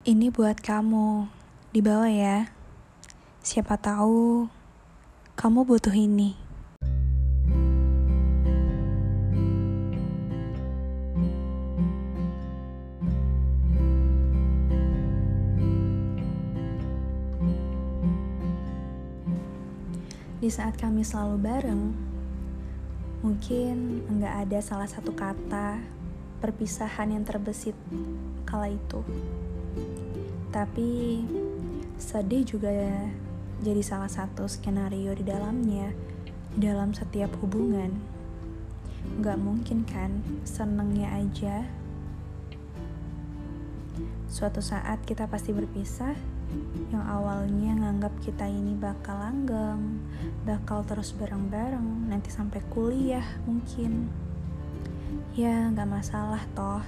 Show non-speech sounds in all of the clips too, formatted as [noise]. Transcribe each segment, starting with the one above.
Ini buat kamu. Dibawa ya. Siapa tahu kamu butuh ini. Di saat kami selalu bareng, mungkin enggak ada salah satu kata perpisahan yang terbesit kala itu. Tapi sedih juga jadi salah satu skenario di dalamnya, dalam setiap hubungan. Gak mungkin kan senengnya aja. Suatu saat kita pasti berpisah, yang awalnya nganggap kita ini bakal langgeng, bakal terus bareng-bareng, nanti sampai kuliah mungkin. Ya, gak masalah toh,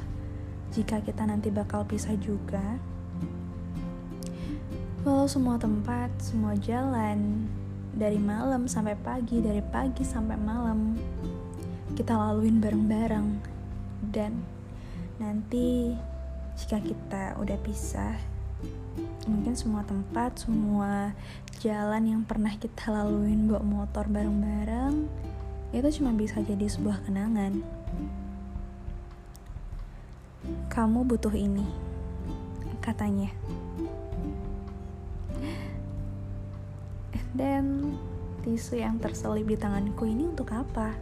jika kita nanti bakal pisah juga. Walau semua tempat, semua jalan, dari malam sampai pagi, dari pagi sampai malam, kita laluin bareng-bareng. Dan nanti jika kita udah pisah, mungkin semua tempat, semua jalan yang pernah kita laluin bawa motor bareng-bareng, itu cuma bisa jadi sebuah kenangan. Kamu butuh ini, katanya. Dan tisu yang terselip di tanganku ini untuk apa?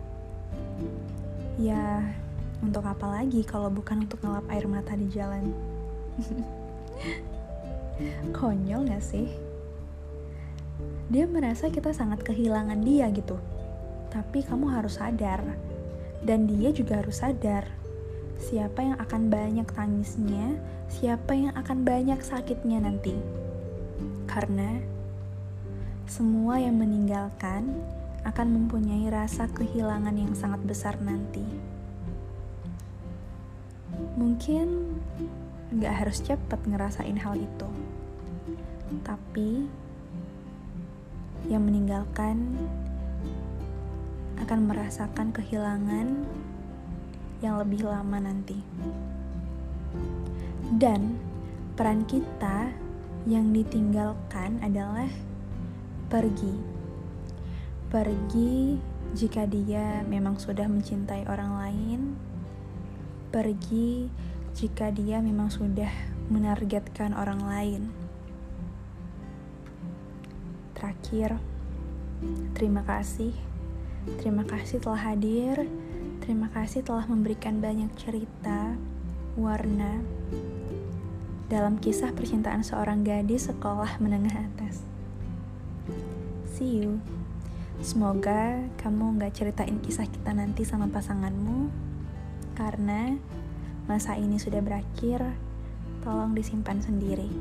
Ya, untuk apa lagi kalau bukan untuk ngelap air mata di jalan? [laughs] Konyol gak sih? Dia merasa kita sangat kehilangan dia gitu. Tapi kamu harus sadar. Dan dia juga harus sadar. Siapa yang akan banyak tangisnya, siapa yang akan banyak sakitnya nanti. Karena semua yang meninggalkan akan mempunyai rasa kehilangan yang sangat besar nanti. Mungkin gak harus cepat ngerasain hal itu. Tapi yang meninggalkan akan merasakan kehilangan yang lebih lama nanti. Dan peran kita yang ditinggalkan adalah pergi. Pergi jika dia memang sudah mencintai orang lain. Pergi jika dia memang sudah menargetkan orang lain. Terakhir, terima kasih. Terima kasih telah hadir. Terima kasih telah memberikan banyak cerita, warna dalam kisah percintaan seorang gadis sekolah menengah atas. See you. Semoga kamu nggak ceritain kisah kita nanti sama pasanganmu, karena masa ini sudah berakhir. Tolong disimpan sendiri.